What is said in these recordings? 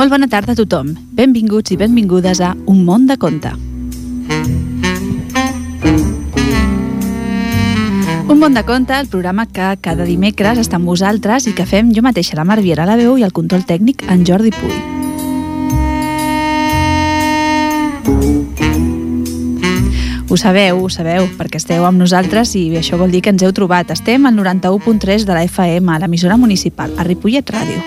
Molt bona tarda a tothom. Benvinguts i benvingudes a Un món de conte. Un món de conte, el programa que cada dimecres està amb vosaltres i que fem jo mateixa, la Mar Viera, la veu i el control tècnic en Jordi Puy. Ho sabeu, ho sabeu, perquè esteu amb nosaltres i això vol dir que ens heu trobat. Estem al 91.3 de la FM, a l'emissora municipal, a Ripollet Ràdio.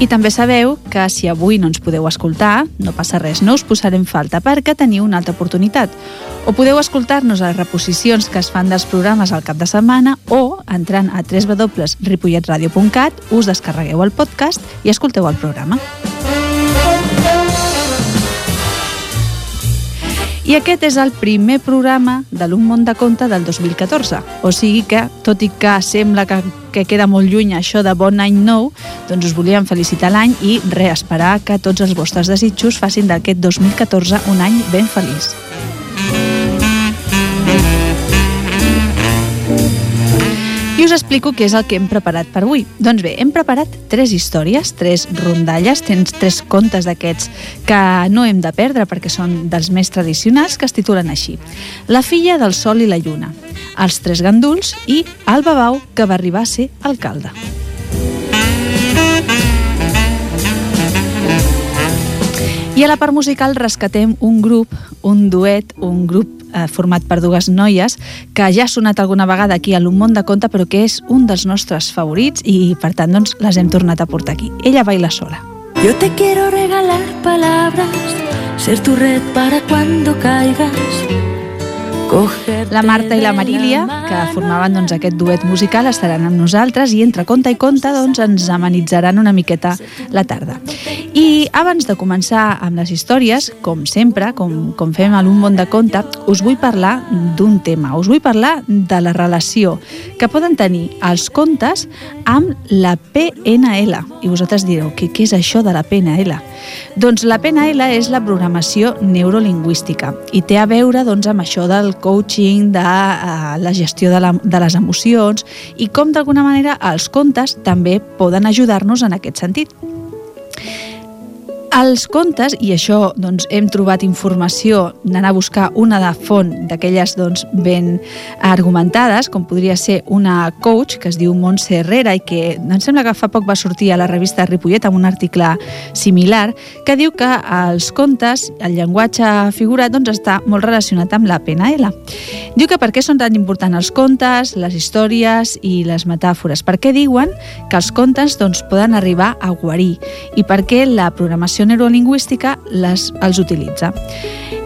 I també sabeu que si avui no ens podeu escoltar, no passa res, no us posarem falta perquè teniu una altra oportunitat. O podeu escoltar-nos a les reposicions que es fan dels programes al cap de setmana o, entrant a www.ripolletradio.cat, us descarregueu el podcast i escolteu el programa. I aquest és el primer programa de l'Un món de conte del 2014. O sigui que, tot i que sembla que, que queda molt lluny això de bon any nou, doncs us volíem felicitar l'any i reesperar que tots els vostres desitjos facin d'aquest 2014 un any ben feliç. I us explico què és el que hem preparat per avui. Doncs bé, hem preparat tres històries, tres rondalles, tens tres contes d'aquests que no hem de perdre perquè són dels més tradicionals que es titulen així. La filla del sol i la lluna, els tres ganduls i el babau que va arribar a ser alcalde. I a la part musical rescatem un grup, un duet, un grup eh, format per dues noies, que ja ha sonat alguna vegada aquí a l'Un món de conte, però que és un dels nostres favorits i, per tant, doncs, les hem tornat a portar aquí. Ella baila sola. Yo te quiero regalar palabras, ser tu red para cuando caigas. La Marta i la Marília, que formaven doncs, aquest duet musical, estaran amb nosaltres i entre conte i conte doncs, ens amenitzaran una miqueta la tarda. I abans de començar amb les històries, com sempre, com, com fem a l'Un món de conte, us vull parlar d'un tema. Us vull parlar de la relació que poden tenir els contes amb la PNL. I vosaltres direu, què, què és això de la PNL? Doncs la PNL és la programació neurolingüística i té a veure doncs, amb això del coaching, de uh, la gestió de, la, de les emocions i com d'alguna manera els contes també poden ajudar-nos en aquest sentit. Els contes, i això doncs, hem trobat informació d'anar a buscar una de font d'aquelles doncs, ben argumentades, com podria ser una coach que es diu Montse Herrera i que em sembla que fa poc va sortir a la revista Ripollet amb un article similar que diu que els contes, el llenguatge figurat, doncs, està molt relacionat amb la PNL. Diu que per què són tan importants els contes, les històries i les metàfores? Per què diuen que els contes doncs, poden arribar a guarir i per què la programació programació neurolingüística les, els utilitza.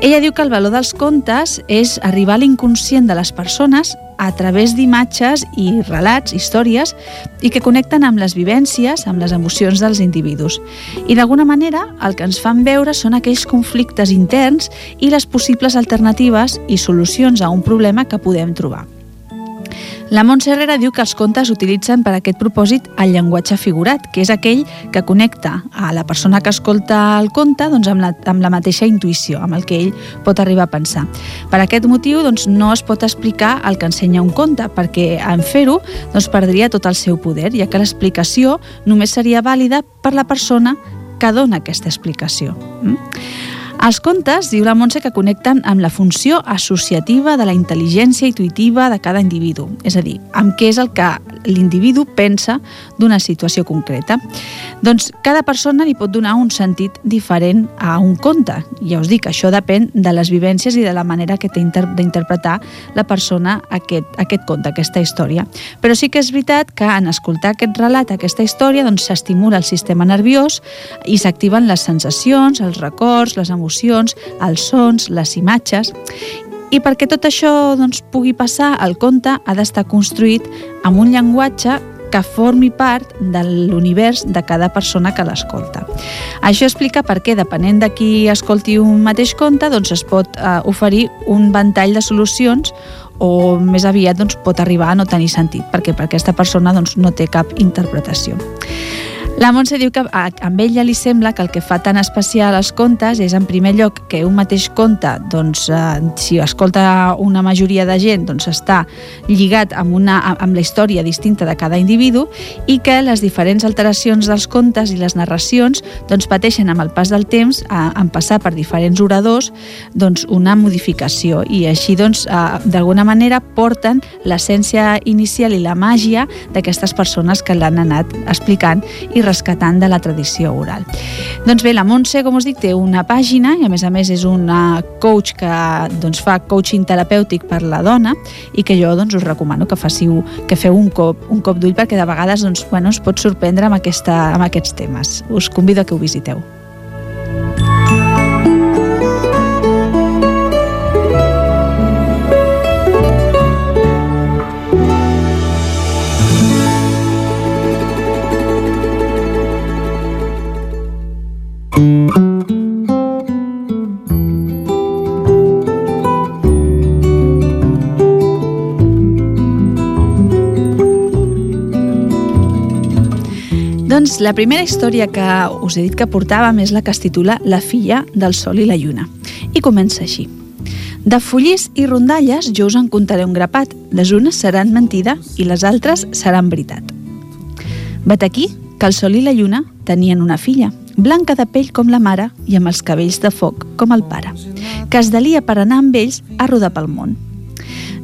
Ella diu que el valor dels contes és arribar a l'inconscient de les persones a través d'imatges i relats, històries, i que connecten amb les vivències, amb les emocions dels individus. I d'alguna manera el que ens fan veure són aquells conflictes interns i les possibles alternatives i solucions a un problema que podem trobar. La Montse Herrera diu que els contes utilitzen per a aquest propòsit el llenguatge figurat, que és aquell que connecta a la persona que escolta el conte doncs, amb, la, amb la mateixa intuïció, amb el que ell pot arribar a pensar. Per aquest motiu doncs, no es pot explicar el que ensenya un conte, perquè en fer-ho doncs, perdria tot el seu poder, ja que l'explicació només seria vàlida per la persona que dona aquesta explicació. Mm? Els contes, diu la Montse, que connecten amb la funció associativa de la intel·ligència intuïtiva de cada individu, és a dir, amb què és el que l'individu pensa d'una situació concreta. Doncs cada persona li pot donar un sentit diferent a un conte. Ja us dic, això depèn de les vivències i de la manera que té d'interpretar la persona aquest, aquest conte, aquesta història. Però sí que és veritat que en escoltar aquest relat, aquesta història, doncs s'estimula el sistema nerviós i s'activen les sensacions, els records, les emocions emocions, els sons, les imatges... I perquè tot això doncs, pugui passar, el conte ha d'estar construït amb un llenguatge que formi part de l'univers de cada persona que l'escolta. Això explica per què, depenent de qui escolti un mateix conte, doncs es pot eh, oferir un ventall de solucions o més aviat doncs, pot arribar a no tenir sentit, perquè per aquesta persona doncs, no té cap interpretació. La Montse diu que a, amb ella li sembla que el que fa tan especial els contes és, en primer lloc, que un mateix conte, doncs, eh, si escolta una majoria de gent, doncs està lligat amb, una, amb la història distinta de cada individu i que les diferents alteracions dels contes i les narracions doncs, pateixen amb el pas del temps, a, en passar per diferents oradors, doncs, una modificació. I així, doncs, d'alguna manera porten l'essència inicial i la màgia d'aquestes persones que l'han anat explicant i rescatant de la tradició oral. Doncs bé, la Montse, com us dic, té una pàgina i a més a més és una coach que doncs, fa coaching terapèutic per la dona i que jo doncs, us recomano que faciu que feu un cop, un cop d'ull perquè de vegades doncs, bueno, us pot sorprendre amb, aquesta, amb aquests temes. Us convido a que ho visiteu. Doncs la primera història que us he dit que portàvem és la que es titula La filla del sol i la lluna. I comença així. De follers i rondalles jo us en contaré un grapat. Les unes seran mentida i les altres seran veritat. Vet aquí que el sol i la lluna tenien una filla, blanca de pell com la mare i amb els cabells de foc com el pare, que es delia per anar amb ells a rodar pel món.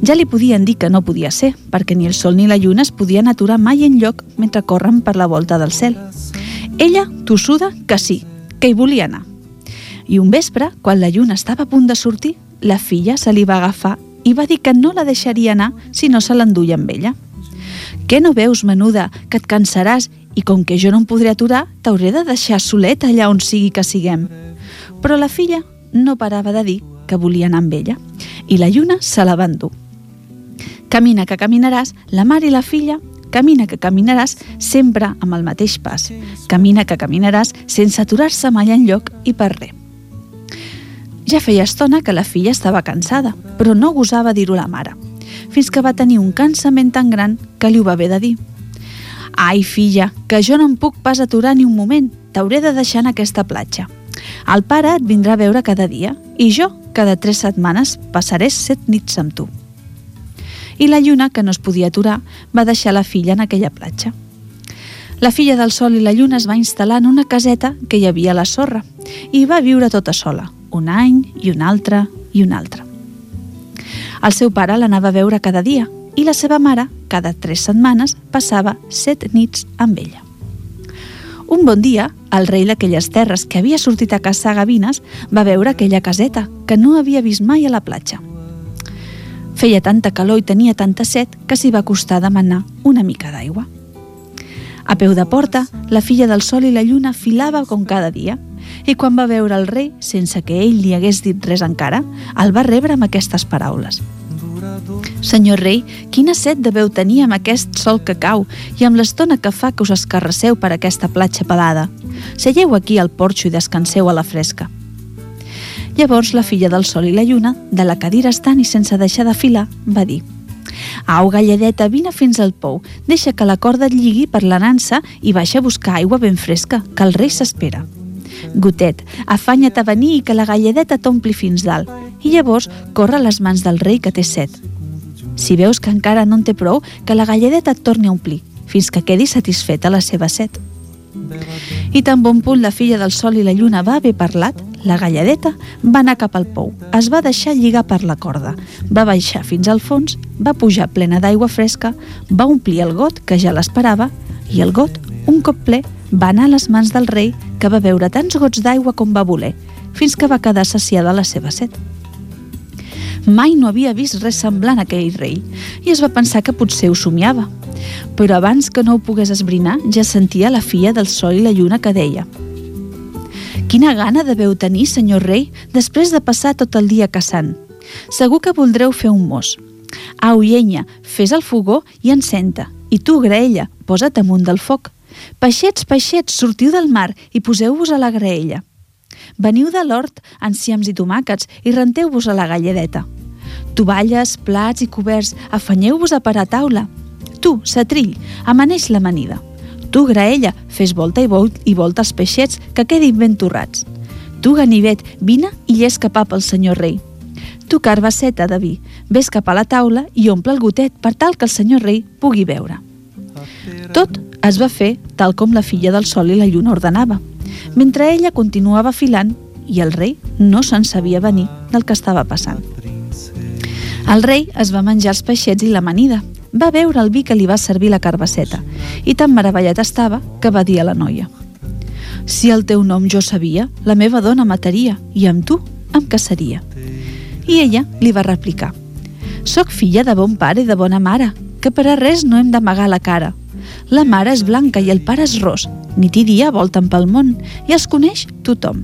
Ja li podien dir que no podia ser, perquè ni el sol ni la lluna es podien aturar mai en lloc mentre corren per la volta del cel. Ella, tossuda, que sí, que hi volia anar. I un vespre, quan la lluna estava a punt de sortir, la filla se li va agafar i va dir que no la deixaria anar si no se l'enduia amb ella. Què no veus, menuda, que et cansaràs i com que jo no em podré aturar, t'hauré de deixar soleta allà on sigui que siguem. Però la filla no parava de dir que volia anar amb ella i la lluna se la va endur. Camina que caminaràs, la mare i la filla, camina que caminaràs sempre amb el mateix pas. Camina que caminaràs sense aturar-se mai en lloc i per res. Ja feia estona que la filla estava cansada, però no gosava dir-ho a la mare, fins que va tenir un cansament tan gran que li ho va haver de dir. Ai, filla, que jo no em puc pas aturar ni un moment, t'hauré de deixar en aquesta platja. El pare et vindrà a veure cada dia i jo, cada tres setmanes, passaré set nits amb tu i la lluna, que no es podia aturar, va deixar la filla en aquella platja. La filla del sol i la lluna es va instal·lar en una caseta que hi havia a la sorra i va viure tota sola, un any i un altre i un altre. El seu pare l'anava a veure cada dia i la seva mare, cada tres setmanes, passava set nits amb ella. Un bon dia, el rei d'aquelles terres que havia sortit a caçar gavines va veure aquella caseta que no havia vist mai a la platja – Feia tanta calor i tenia tanta set que s'hi va costar demanar una mica d'aigua. A peu de porta, la filla del sol i la lluna filava com cada dia i quan va veure el rei, sense que ell li hagués dit res encara, el va rebre amb aquestes paraules. Senyor rei, quina set deveu tenir amb aquest sol que cau i amb l'estona que fa que us escarraceu per aquesta platja pelada. Seieu aquí al porxo i descanseu a la fresca. Llavors la filla del sol i la lluna, de la cadira estant i sense deixar de filar, va dir Au, galladeta, vine fins al pou, deixa que la corda et lligui per la nansa i baixa a buscar aigua ben fresca, que el rei s'espera. Gotet, afanya't a venir i que la galladeta t'ompli fins dalt, i llavors corre a les mans del rei que té set. Si veus que encara no en té prou, que la galladeta et torni a omplir, fins que quedi satisfeta la seva set. I tan bon punt la filla del sol i la lluna va haver parlat, la galladeta va anar cap al pou, es va deixar lligar per la corda, va baixar fins al fons, va pujar plena d'aigua fresca, va omplir el got, que ja l'esperava, i el got, un cop ple, va anar a les mans del rei, que va beure tants gots d'aigua com va voler, fins que va quedar saciada la seva set. Mai no havia vist res semblant a aquell rei i es va pensar que potser ho somiava. Però abans que no ho pogués esbrinar, ja sentia la filla del sol i la lluna que deia Quina gana deveu tenir, senyor rei, després de passar tot el dia caçant. Segur que voldreu fer un mos. Au, llenya, fes el fogó i encenta. I tu, graella, posa't amunt del foc. Peixets, peixets, sortiu del mar i poseu-vos a la graella. Veniu de l'hort, enciams i tomàquets, i renteu-vos a la galladeta. Tovalles, plats i coberts, afanyeu-vos a parar taula. Tu, setrill, amaneix l'amanida. Tu, graella, fes volta i, volt, i volta els peixets que quedin ben torrats. Tu, ganivet, vine i lles capar pel senyor rei. Tu, carbasseta de vi, ves cap a la taula i omple el gotet per tal que el senyor rei pugui veure. Tot es va fer tal com la filla del sol i la lluna ordenava, mentre ella continuava filant i el rei no se'n sabia venir del que estava passant. El rei es va menjar els peixets i l'amanida, va veure el vi que li va servir la carbasseta i tan meravellat estava que va dir a la noia «Si el teu nom jo sabia, la meva dona mataria i amb tu em casaria». I ella li va replicar «Soc filla de bon pare i de bona mare, que per a res no hem d'amagar la cara. La mare és blanca i el pare és ros, nit i dia volten pel món i els coneix tothom.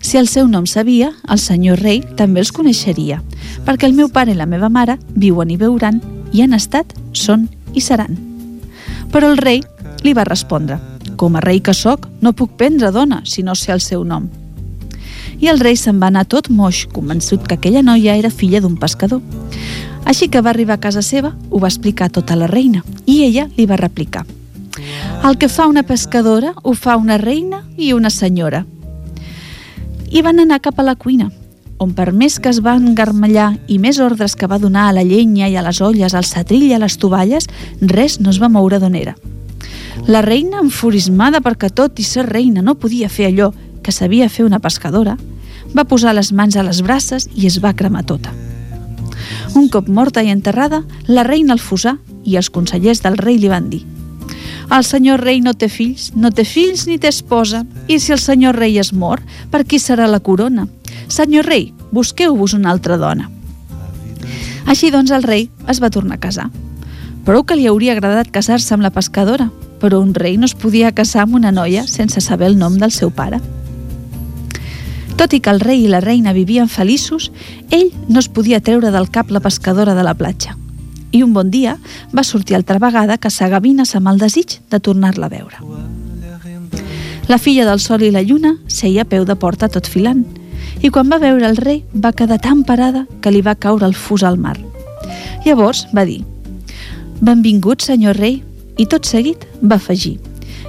Si el seu nom sabia, el senyor rei també els coneixeria, perquè el meu pare i la meva mare viuen i veuran i han estat, són i seran. Però el rei li va respondre «Com a rei que sóc, no puc prendre dona si no sé el seu nom». I el rei se'n va anar tot moix, convençut que aquella noia era filla d'un pescador. Així que va arribar a casa seva, ho va explicar tota la reina, i ella li va replicar «El que fa una pescadora ho fa una reina i una senyora». I van anar cap a la cuina, on per més que es van engarmellar i més ordres que va donar a la llenya i a les olles, al setrill i a les tovalles, res no es va moure d'on era. La reina, enfurismada perquè tot i ser reina no podia fer allò que sabia fer una pescadora, va posar les mans a les braces i es va cremar tota. Un cop morta i enterrada, la reina el fusà i els consellers del rei li van dir el senyor rei no té fills, no té fills ni té esposa, i si el senyor rei és mort, per qui serà la corona? Senyor rei, busqueu-vos una altra dona. Així doncs el rei es va tornar a casar. Prou que li hauria agradat casar-se amb la pescadora, però un rei no es podia casar amb una noia sense saber el nom del seu pare. Tot i que el rei i la reina vivien feliços, ell no es podia treure del cap la pescadora de la platja. I un bon dia va sortir altra vegada a caçar gavines amb el desig de tornar-la a veure. La filla del sol i la lluna seia a peu de porta tot filant, i quan va veure el rei va quedar tan parada que li va caure el fus al mar. Llavors va dir «Benvingut, senyor rei», i tot seguit va afegir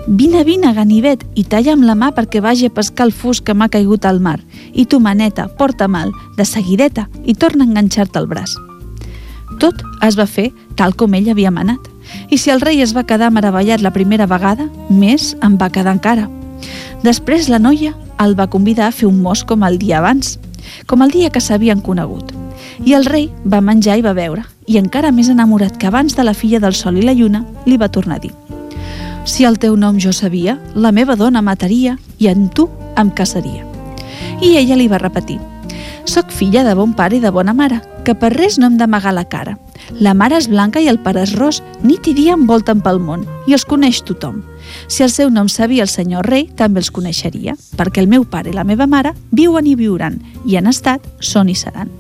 «Vine, vine, ganivet, i talla amb la mà perquè vagi a pescar el fus que m'ha caigut al mar, i tu, maneta, porta mal, de seguideta, i torna a enganxar-te el braç». Tot es va fer tal com ell havia manat, i si el rei es va quedar meravellat la primera vegada, més en va quedar encara. Després la noia el va convidar a fer un mos com el dia abans, com el dia que s'havien conegut. I el rei va menjar i va beure, i encara més enamorat que abans de la filla del sol i la lluna, li va tornar a dir «Si el teu nom jo sabia, la meva dona mataria i en tu em casaria». I ella li va repetir «Soc filla de bon pare i de bona mare, que per res no hem d'amagar la cara. La mare és blanca i el pare és ros, nit i dia envolten pel món, i els coneix tothom. Si el seu nom sabia el senyor rei, també els coneixeria, perquè el meu pare i la meva mare viuen i viuran, i han estat, són i seran.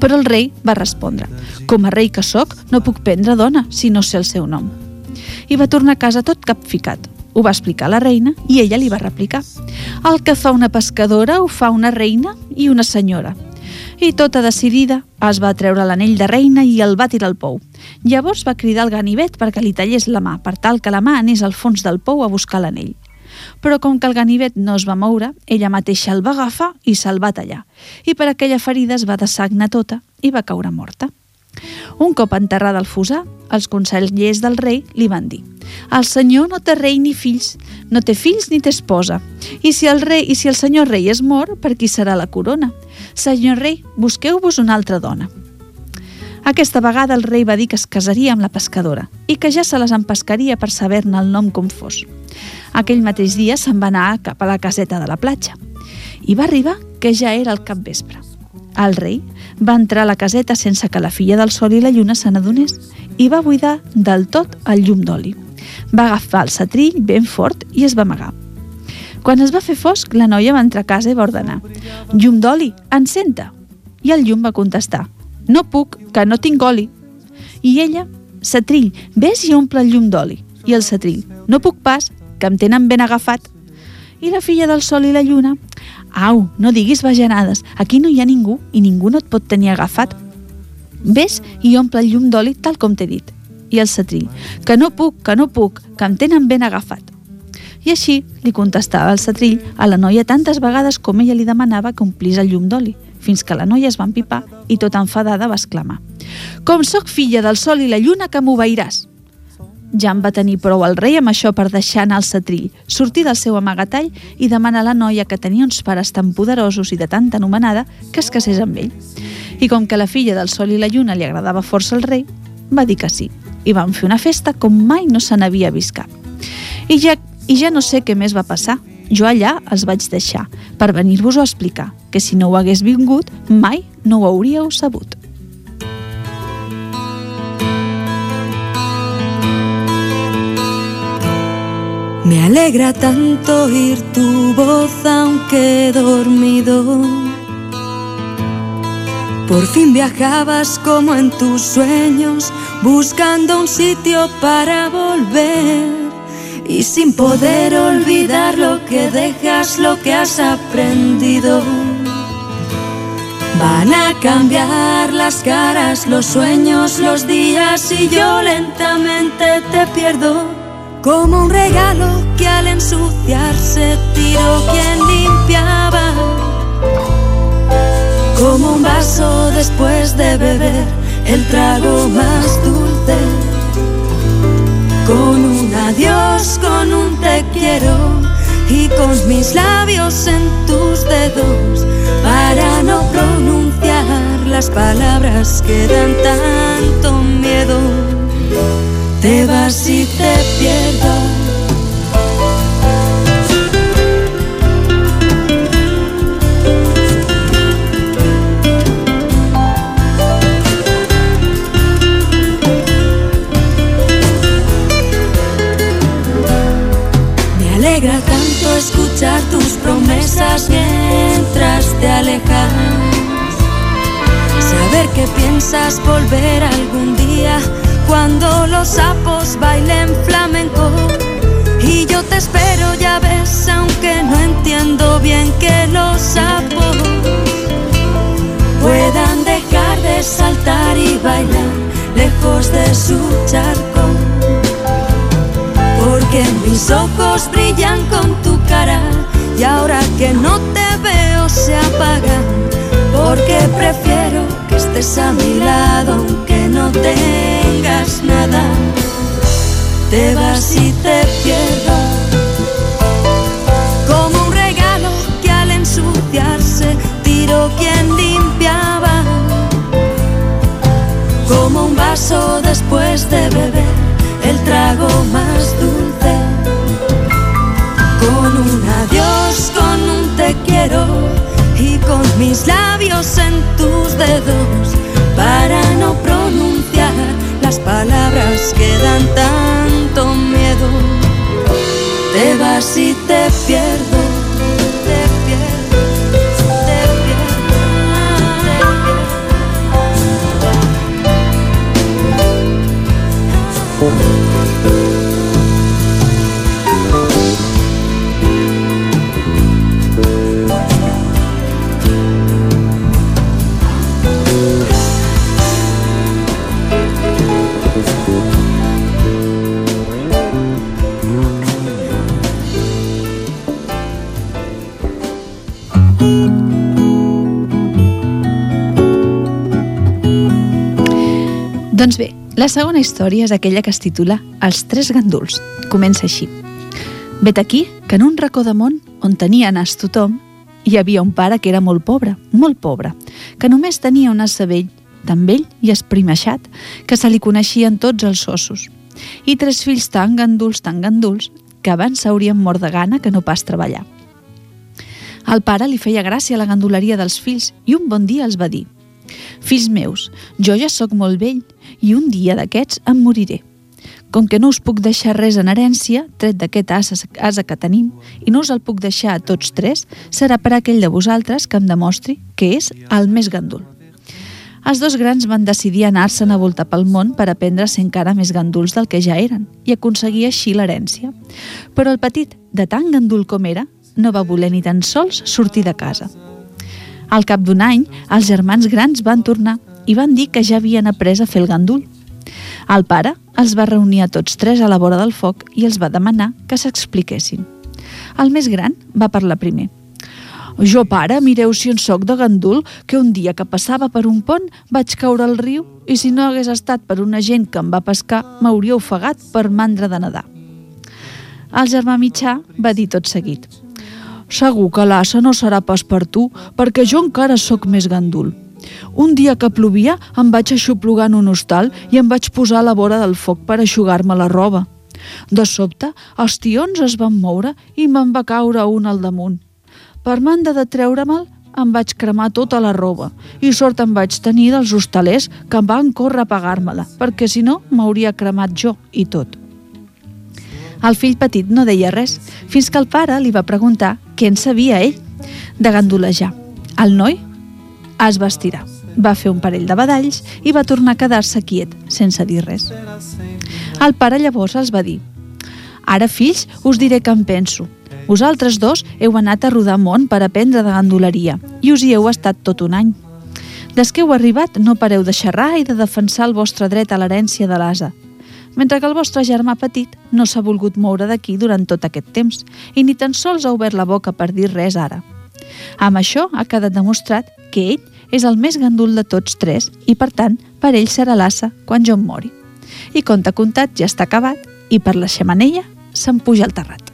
Però el rei va respondre, com a rei que sóc, no puc prendre dona si no sé el seu nom. I va tornar a casa tot capficat. Ho va explicar la reina i ella li va replicar. El que fa una pescadora ho fa una reina i una senyora i tota decidida es va treure l'anell de reina i el va tirar al pou. Llavors va cridar el ganivet perquè li tallés la mà, per tal que la mà anés al fons del pou a buscar l'anell. Però com que el ganivet no es va moure, ella mateixa el va agafar i se'l va tallar, i per aquella ferida es va dessagnar tota i va caure morta. Un cop enterrada al fusar, els consellers del rei li van dir el senyor no té rei ni fills, no té fills ni té esposa. I si el rei i si el senyor rei és mort, per qui serà la corona? Senyor rei, busqueu-vos una altra dona. Aquesta vegada el rei va dir que es casaria amb la pescadora i que ja se les empescaria per saber-ne el nom com fos. Aquell mateix dia se'n va anar cap a la caseta de la platja i va arribar que ja era el capvespre. El rei va entrar a la caseta sense que la filla del sol i la lluna se n'adonés i va buidar del tot el llum d'oli. Va agafar el setrill ben fort i es va amagar. Quan es va fer fosc, la noia va entrar a casa i va ordenar «Llum d'oli, encenta!» I el llum va contestar «No puc, que no tinc oli». I ella «Setrill, vés i omple el llum d'oli». I el setrill «No puc pas, que em tenen ben agafat». I la filla del sol i la lluna «Au, no diguis bajanades, aquí no hi ha ningú i ningú no et pot tenir agafat. Ves i omple el llum d'oli tal com t'he dit». I el setrill, que no puc, que no puc, que em tenen ben agafat. I així li contestava el setrill a la noia tantes vegades com ella li demanava que omplís el llum d'oli, fins que la noia es va empipar i tota enfadada va exclamar «Com sóc filla del sol i la lluna que m'obeiràs!» Ja en va tenir prou el rei amb això per deixar anar el setrill, sortir del seu amagatall i demanar a la noia que tenia uns pares tan poderosos i de tanta anomenada que es casés amb ell. I com que la filla del sol i la lluna li agradava força al rei, va dir que sí, i van fer una festa com mai no se n'havia vist cap. I ja, I ja no sé què més va passar. Jo allà els vaig deixar, per venir-vos a explicar, que si no ho hagués vingut, mai no ho hauríeu sabut. Me alegra tanto oír tu voz aunque dormido. Por fin viajabas como en tus sueños, buscando un sitio para volver. Y sin poder olvidar lo que dejas, lo que has aprendido. Van a cambiar las caras, los sueños, los días y yo lentamente te pierdo como un regalo que al ensuciarse tiró quien limpiaba. Como un vaso después de beber el trago más dulce. Adiós, con un te quiero y con mis labios en tus dedos para no pronunciar las palabras que dan tanto miedo te vas y te pierdo. Escuchar tus promesas mientras te alejas. Saber que piensas volver algún día cuando los sapos bailen flamenco. Y yo te espero, ya ves, aunque no entiendo bien que los sapos puedan dejar de saltar y bailar lejos de su charco. Porque mis ojos brillan con tu cara y ahora que no te veo se apagan. Porque prefiero que estés a mi lado aunque no tengas nada. Te vas y te pierdo. Como un regalo que al ensuciarse tiró quien limpiaba. Como un vaso después de beber con mis labios en tus dedos para no pronunciar las palabras que dan tanto miedo. Te vas y te pierdo. Doncs bé, la segona història és aquella que es titula Els tres ganduls. Comença així. Vet aquí que en un racó de món on tenia nas tothom hi havia un pare que era molt pobre, molt pobre, que només tenia un as vell, tan vell i esprimeixat, que se li coneixien tots els ossos. I tres fills tan ganduls, tan ganduls, que abans s'haurien mort de gana que no pas treballar. Al pare li feia gràcia la ganduleria dels fills i un bon dia els va dir Fills meus, jo ja sóc molt vell i un dia d'aquests em moriré. Com que no us puc deixar res en herència, tret d'aquest asa, asa que tenim, i no us el puc deixar a tots tres, serà per aquell de vosaltres que em demostri que és el més gandul. Els dos grans van decidir anar-se'n a voltar pel món per aprendre a ser encara més ganduls del que ja eren i aconseguir així l'herència. Però el petit, de tan gandul com era, no va voler ni tan sols sortir de casa. Al cap d'un any, els germans grans van tornar i van dir que ja havien après a fer el gandul. El pare els va reunir a tots tres a la vora del foc i els va demanar que s'expliquessin. El més gran va parlar primer. Jo, pare, mireu si en soc de gandul, que un dia que passava per un pont vaig caure al riu i si no hagués estat per una gent que em va pescar, m'hauria ofegat per mandra de nedar. El germà mitjà va dir tot seguit. Segur que l'assa no serà pas per tu, perquè jo encara sóc més gandul. Un dia que plovia em vaig aixoplugar en un hostal i em vaig posar a la vora del foc per aixugar-me la roba. De sobte, els tions es van moure i me'n va caure un al damunt. Per manda de treure-me'l, em vaig cremar tota la roba i sort em vaig tenir dels hostalers que em van córrer a pagar-me-la, perquè si no m'hauria cremat jo i tot. El fill petit no deia res, fins que el pare li va preguntar què en sabia ell de gandulejar. El noi es va estirar, va fer un parell de badalls i va tornar a quedar-se quiet, sense dir res. El pare llavors els va dir «Ara, fills, us diré què em penso. Vosaltres dos heu anat a rodar món per aprendre de gandoleria i us hi heu estat tot un any. Des que heu arribat no pareu de xerrar i de defensar el vostre dret a l'herència de l'asa, mentre que el vostre germà petit no s'ha volgut moure d'aquí durant tot aquest temps i ni tan sols ha obert la boca per dir res ara. Amb això ha quedat demostrat que ell és el més gandul de tots tres i, per tant, per ell serà l'assa quan jo em mori. I conte contat ja està acabat i per la xemeneia se'n puja al terrat.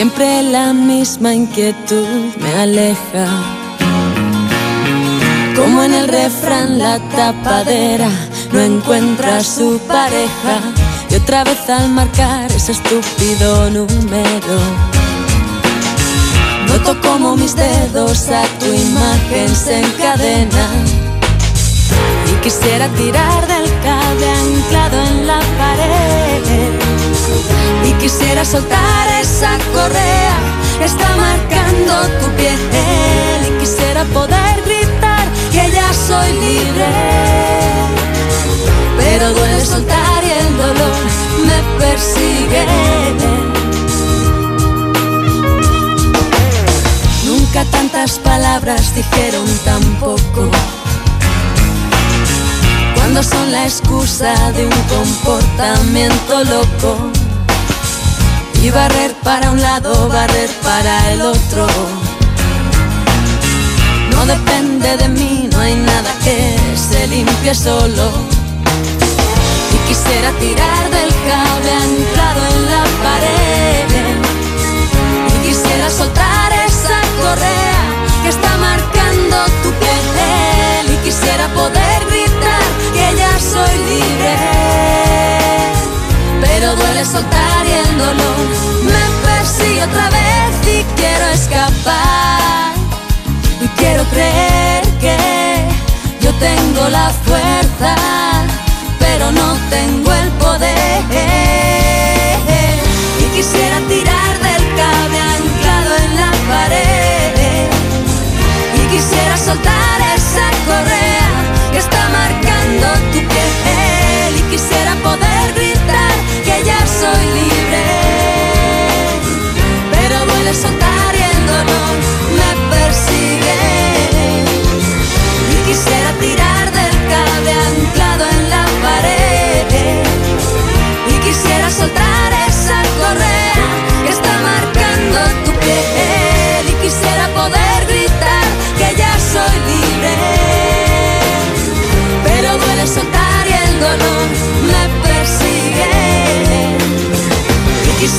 Siempre la misma inquietud me aleja. Como en el refrán la tapadera no encuentra su pareja. Y otra vez al marcar ese estúpido número. Noto como mis dedos a tu imagen se encadenan. Y quisiera tirar del cable anclado en la pared y quisiera soltar esa correa que está marcando tu piel y quisiera poder gritar que ya soy libre. Pero duele soltar y el dolor me persigue. Nunca tantas palabras dijeron tan poco cuando son la excusa de un comportamiento loco. Y barrer para un lado, barrer para el otro. No depende de mí, no hay nada que se limpie solo. Y quisiera tirar del cable anclado en la pared. Y quisiera soltar esa correa que está marcando tu piel. Y quisiera poder gritar que ya soy libre pero duele soltar y el dolor. Me persigue otra vez y quiero escapar. Y quiero creer que yo tengo la fuerza, pero no tengo el poder. Y quisiera tirar del cable anclado en la pared. Y quisiera soltar esa correa que está marcando tu piel soy libre.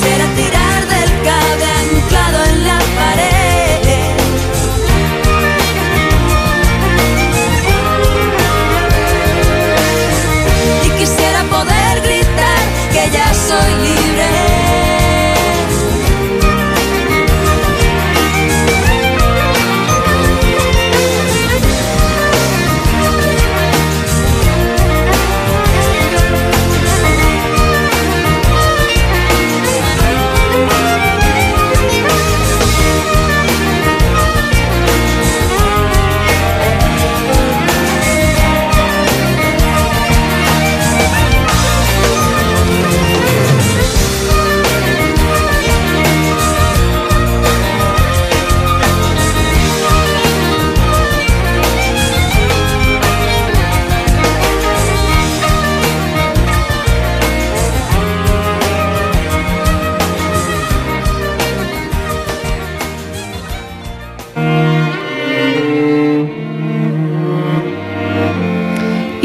será ti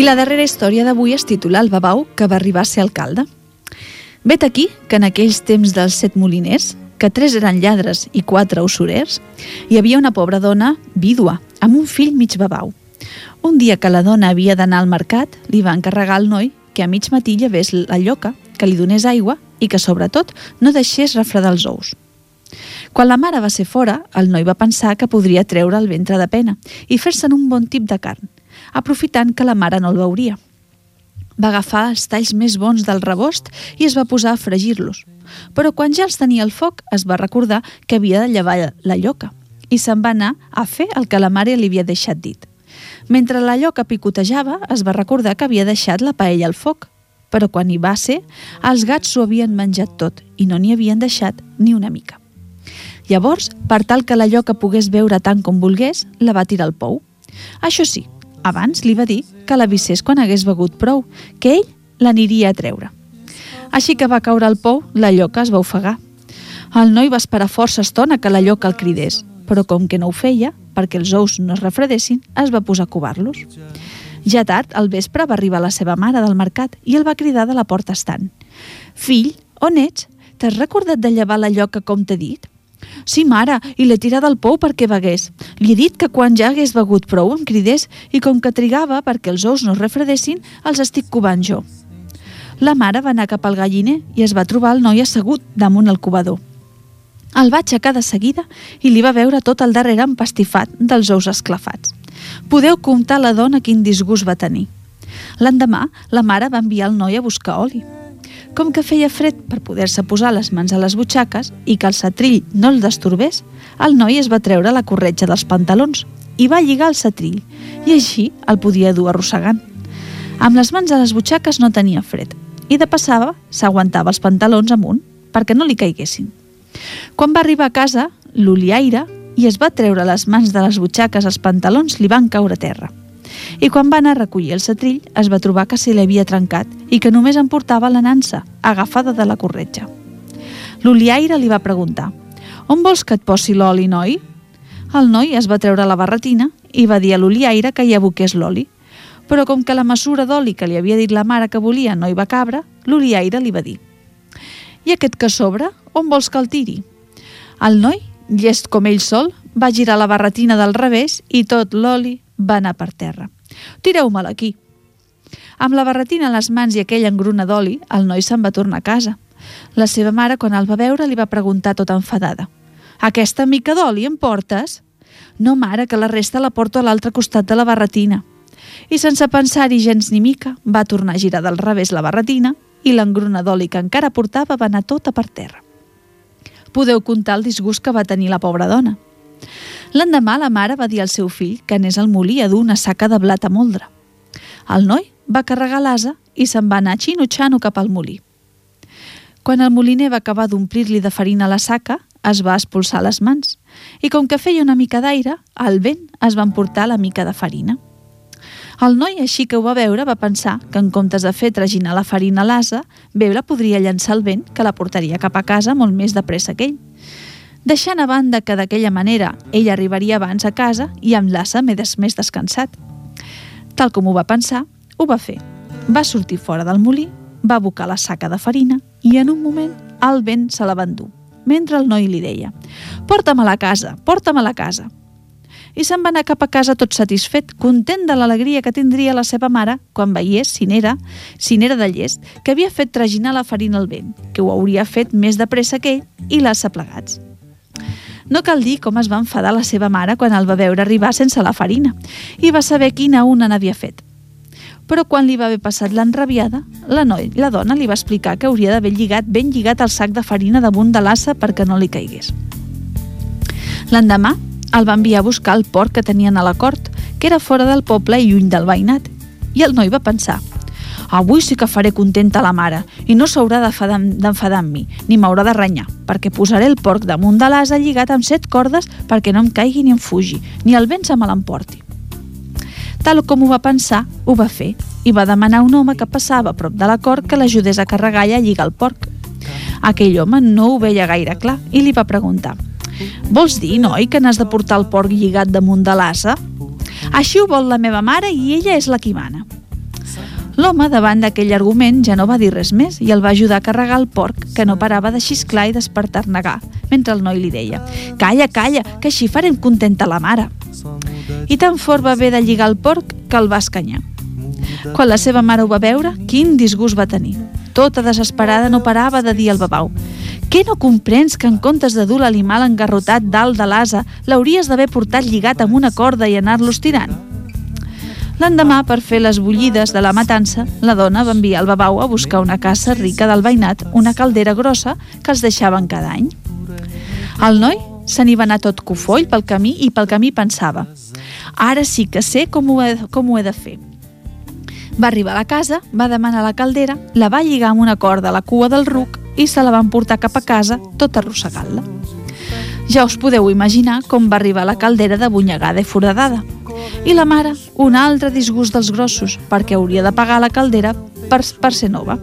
la darrera història d'avui es titula El babau que va arribar a ser alcalde. Vet aquí que en aquells temps dels set moliners, que tres eren lladres i quatre usurers, hi havia una pobra dona vídua, amb un fill mig babau. Un dia que la dona havia d'anar al mercat, li va encarregar al noi que a mig matí llevés la lloca, que li donés aigua i que, sobretot, no deixés refredar els ous. Quan la mare va ser fora, el noi va pensar que podria treure el ventre de pena i fer-se'n un bon tip de carn, aprofitant que la mare no el veuria. Va agafar els talls més bons del rebost i es va posar a fregir-los. Però quan ja els tenia al foc, es va recordar que havia de llevar la lloca i se'n va anar a fer el que la mare li havia deixat dit. Mentre la lloca picotejava, es va recordar que havia deixat la paella al foc, però quan hi va ser, els gats s'ho havien menjat tot i no n'hi havien deixat ni una mica. Llavors, per tal que la lloca pogués veure tant com volgués, la va tirar al pou. Això sí, abans li va dir que l'avisés quan hagués begut prou, que ell l'aniria a treure. Així que va caure al pou, la lloca es va ofegar. El noi va esperar força estona que la lloca el cridés, però com que no ho feia, perquè els ous no es refredessin, es va posar a covar-los. Ja tard, al vespre, va arribar la seva mare del mercat i el va cridar de la porta estant. Fill, on ets? T'has recordat de llevar la lloca com t'he dit? Sí, mare, i l'he tirat al pou perquè begués. Li he dit que quan ja hagués begut prou em cridés i com que trigava perquè els ous no es refredessin, els estic covant jo. La mare va anar cap al galliner i es va trobar el noi assegut damunt el covador. El va aixecar de seguida i li va veure tot el darrere empastifat dels ous esclafats. Podeu comptar la dona quin disgust va tenir. L'endemà, la mare va enviar el noi a buscar oli. Com que feia fred per poder-se posar les mans a les butxaques i que el setrill no el destorbés, el noi es va treure la corretja dels pantalons i va lligar el setrill, i així el podia dur arrossegant. Amb les mans a les butxaques no tenia fred, i de passava s'aguantava els pantalons amunt perquè no li caiguessin. Quan va arribar a casa, l'oliaire, i es va treure les mans de les butxaques els pantalons li van caure a terra i quan va anar a recollir el setrill es va trobar que se l'havia trencat i que només en portava la nansa, agafada de la corretja. L'oliaire li va preguntar «On vols que et posi l'oli, noi?» El noi es va treure la barretina i va dir a l'oliaire que hi aboqués l'oli. Però com que la mesura d'oli que li havia dit la mare que volia no hi va cabre, l'oliaire li va dir «I aquest que sobre, on vols que el tiri?» El noi, llest com ell sol, va girar la barretina del revés i tot l'oli va anar per terra. Tireu-me'l aquí. Amb la barretina a les mans i aquella engruna d'oli, el noi se'n va tornar a casa. La seva mare, quan el va veure, li va preguntar tota enfadada. Aquesta mica d'oli em portes? No, mare, que la resta la porto a l'altre costat de la barretina. I sense pensar-hi gens ni mica, va tornar a girar del revés la barretina i l'engruna d'oli que encara portava va anar tota per terra. Podeu comptar el disgust que va tenir la pobra dona. L'endemà la mare va dir al seu fill que anés al molí a dur una saca de blat a moldre. El noi va carregar l'asa i se'n va anar xinutxano cap al molí. Quan el moliner va acabar d'omplir-li de farina la saca, es va expulsar les mans i com que feia una mica d'aire, al vent es va emportar la mica de farina. El noi, així que ho va veure, va pensar que en comptes de fer traginar la farina a l'asa, bé la podria llançar al vent, que la portaria cap a casa molt més de pressa que ell deixant a banda que d'aquella manera ell arribaria abans a casa i amb l'assa més, descansat. Tal com ho va pensar, ho va fer. Va sortir fora del molí, va abocar la saca de farina i en un moment el vent se la va endur, mentre el noi li deia «Porta'm a la casa, porta'm a la casa». I se'n va anar cap a casa tot satisfet, content de l'alegria que tindria la seva mare quan veiés, si n'era, si n'era de llest, que havia fet traginar la farina al vent, que ho hauria fet més de pressa que ell i l'assa plegats. No cal dir com es va enfadar la seva mare quan el va veure arribar sense la farina i va saber quina una n'havia fet. Però quan li va haver passat l'enrabiada, la, noi, la dona li va explicar que hauria d'haver lligat ben lligat el sac de farina damunt de l'assa perquè no li caigués. L'endemà el va enviar a buscar el porc que tenien a la cort, que era fora del poble i lluny del veïnat, i el noi va pensar – Avui sí que faré contenta la mare i no s'haurà d'enfadar amb mi, ni m'haurà de renyar, perquè posaré el porc damunt de l'asa lligat amb set cordes perquè no em caigui ni em fugi, ni el vent se me l'emporti. Tal com ho va pensar, ho va fer i va demanar a un home que passava a prop de la cort que l'ajudés a carregar i a lligar el porc. Aquell home no ho veia gaire clar i li va preguntar «Vols dir, noi, que n'has de portar el porc lligat damunt de l'asa?» Així ho vol la meva mare i ella és la qui mana. L'home, davant d'aquell argument, ja no va dir res més i el va ajudar a carregar el porc, que no parava de xisclar i despertar-negar, mentre el noi li deia «Calla, calla, que així farem contenta la mare». I tan fort va haver de lligar el porc que el va escanyar. Quan la seva mare ho va veure, quin disgust va tenir. Tota desesperada no parava de dir al babau què no comprens que en comptes de dur l'animal engarrotat dalt de l'asa l'hauries d'haver portat lligat amb una corda i anar-los tirant? L'endemà, per fer les bullides de la matança, la dona va enviar el babau a buscar una casa rica del veïnat, una caldera grossa que els deixaven cada any. El noi se n'hi va anar tot cofoll pel camí i pel camí pensava ara sí que sé com ho he, com ho he de fer. Va arribar a la casa, va demanar la caldera, la va lligar amb una corda a la cua del ruc i se la van portar cap a casa tot arrossegant-la. Ja us podeu imaginar com va arribar la caldera de bunyegada i foradada. I la mare, un altre disgust dels grossos, perquè hauria de pagar la caldera per, per ser nova.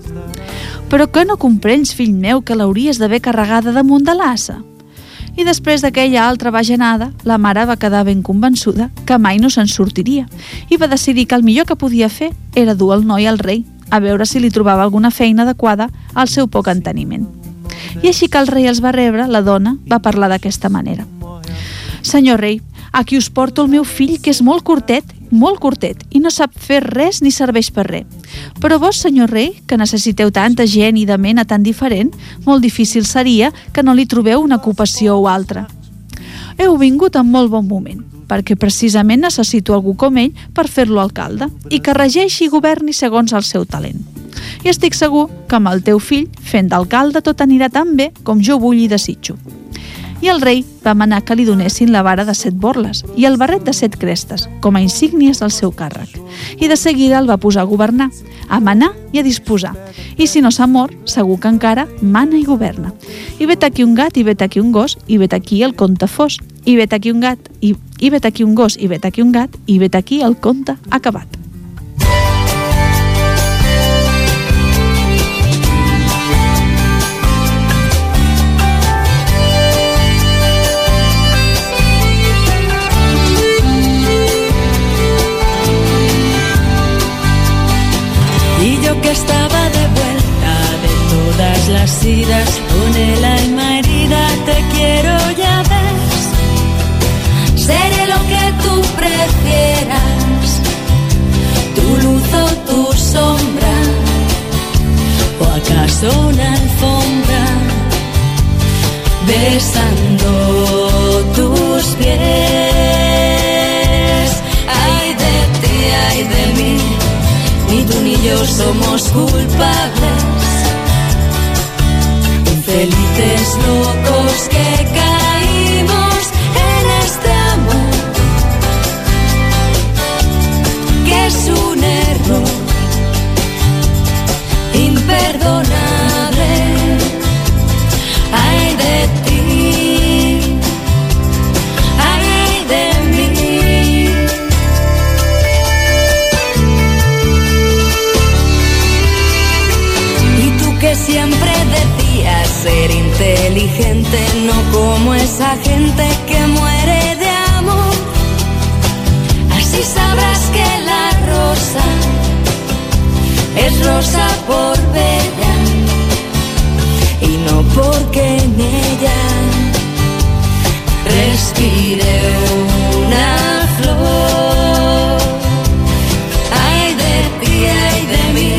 Però que no comprens, fill meu, que l'hauries d'haver carregada damunt de l'assa? I després d'aquella altra bajanada, la mare va quedar ben convençuda que mai no se'n sortiria i va decidir que el millor que podia fer era dur el noi al rei a veure si li trobava alguna feina adequada al seu poc enteniment. I així que el rei els va rebre, la dona va parlar d'aquesta manera. Senyor rei, aquí us porto el meu fill, que és molt curtet, molt curtet, i no sap fer res ni serveix per res. Però vos, senyor rei, que necessiteu tanta gent i de mena tan diferent, molt difícil seria que no li trobeu una ocupació o altra. Heu vingut en molt bon moment, perquè precisament necessito algú com ell per fer-lo alcalde i que regeixi i governi segons el seu talent. I estic segur que amb el teu fill, fent d'alcalde, tot anirà tan bé com jo vull i desitjo i el rei va manar que li donessin la vara de set borles i el barret de set crestes, com a insígnies del seu càrrec. I de seguida el va posar a governar, a manar i a disposar. I si no s'ha mort, segur que encara mana i governa. I vet aquí un gat, i vet aquí un gos, i vet aquí el conte fos. I vet aquí un gat, i, i vet aquí un gos, i vet aquí un gat, i vet aquí el conte acabat. Las idas con el alma herida te quiero ya ves. Seré lo que tú prefieras tu luz o tu sombra o acaso una alfombra besando tus pies. Yo somos culpables, infelices locos que inteligente, no como esa gente que muere de amor. Así sabrás que la rosa es rosa por bella y no porque en ella respire una flor. Ay de ti, ay de mí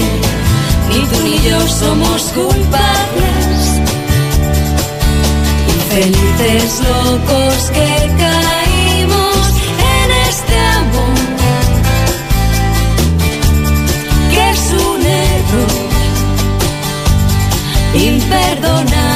tú ni yo somos culpables. Infelices locos que caímos en este amor, que es un error imperdonable.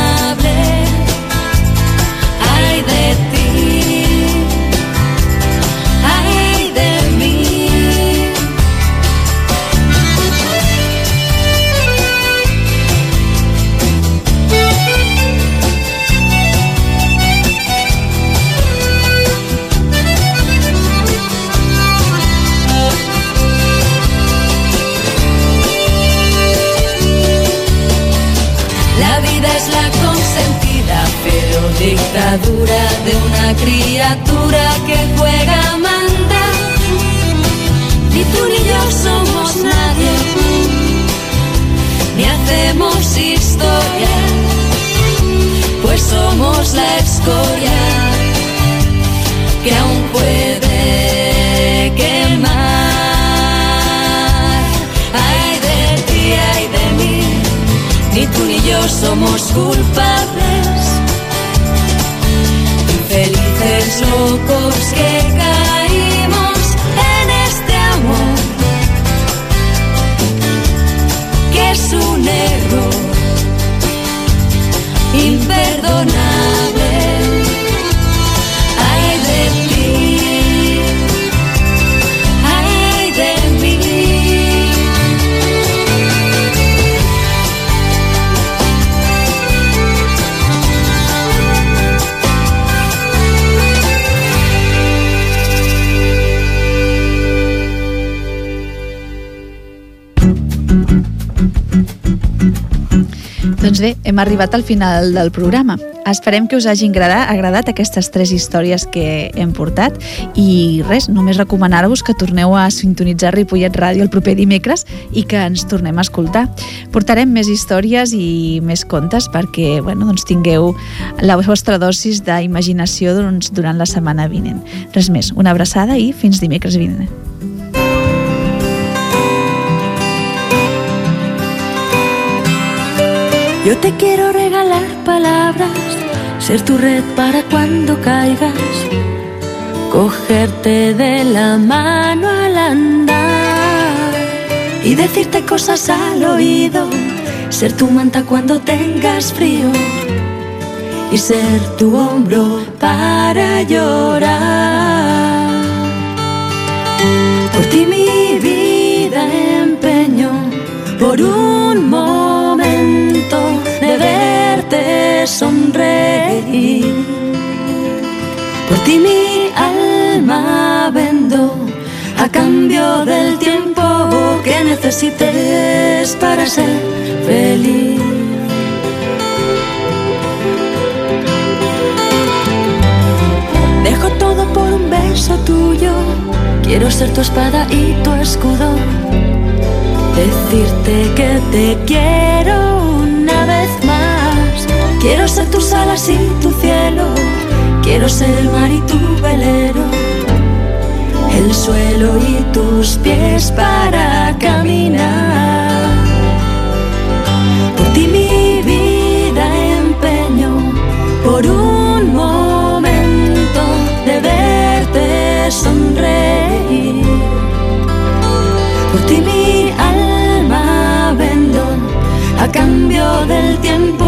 Doncs bé, hem arribat al final del programa. Esperem que us hagin agradat, agradat aquestes tres històries que hem portat i res, només recomanar-vos que torneu a sintonitzar Ripollet Ràdio el proper dimecres i que ens tornem a escoltar. Portarem més històries i més contes perquè bueno, doncs tingueu la vostra dosis d'imaginació doncs, durant la setmana vinent. Res més, una abraçada i fins dimecres vinent. Yo te quiero regalar palabras, ser tu red para cuando caigas, cogerte de la mano al andar y decirte cosas al oído, ser tu manta cuando tengas frío y ser tu hombro para llorar. Por ti mi vida empeño por un sonreír. Por ti mi alma vendo a cambio del tiempo que necesites para ser feliz. Dejo todo por un beso tuyo, quiero ser tu espada y tu escudo decirte que te quiero. Quiero ser tus alas y tu cielo, quiero ser el mar y tu velero, el suelo y tus pies para caminar. Por ti mi vida empeño, por un momento de verte sonreír. Por ti mi alma vendo a cambio del tiempo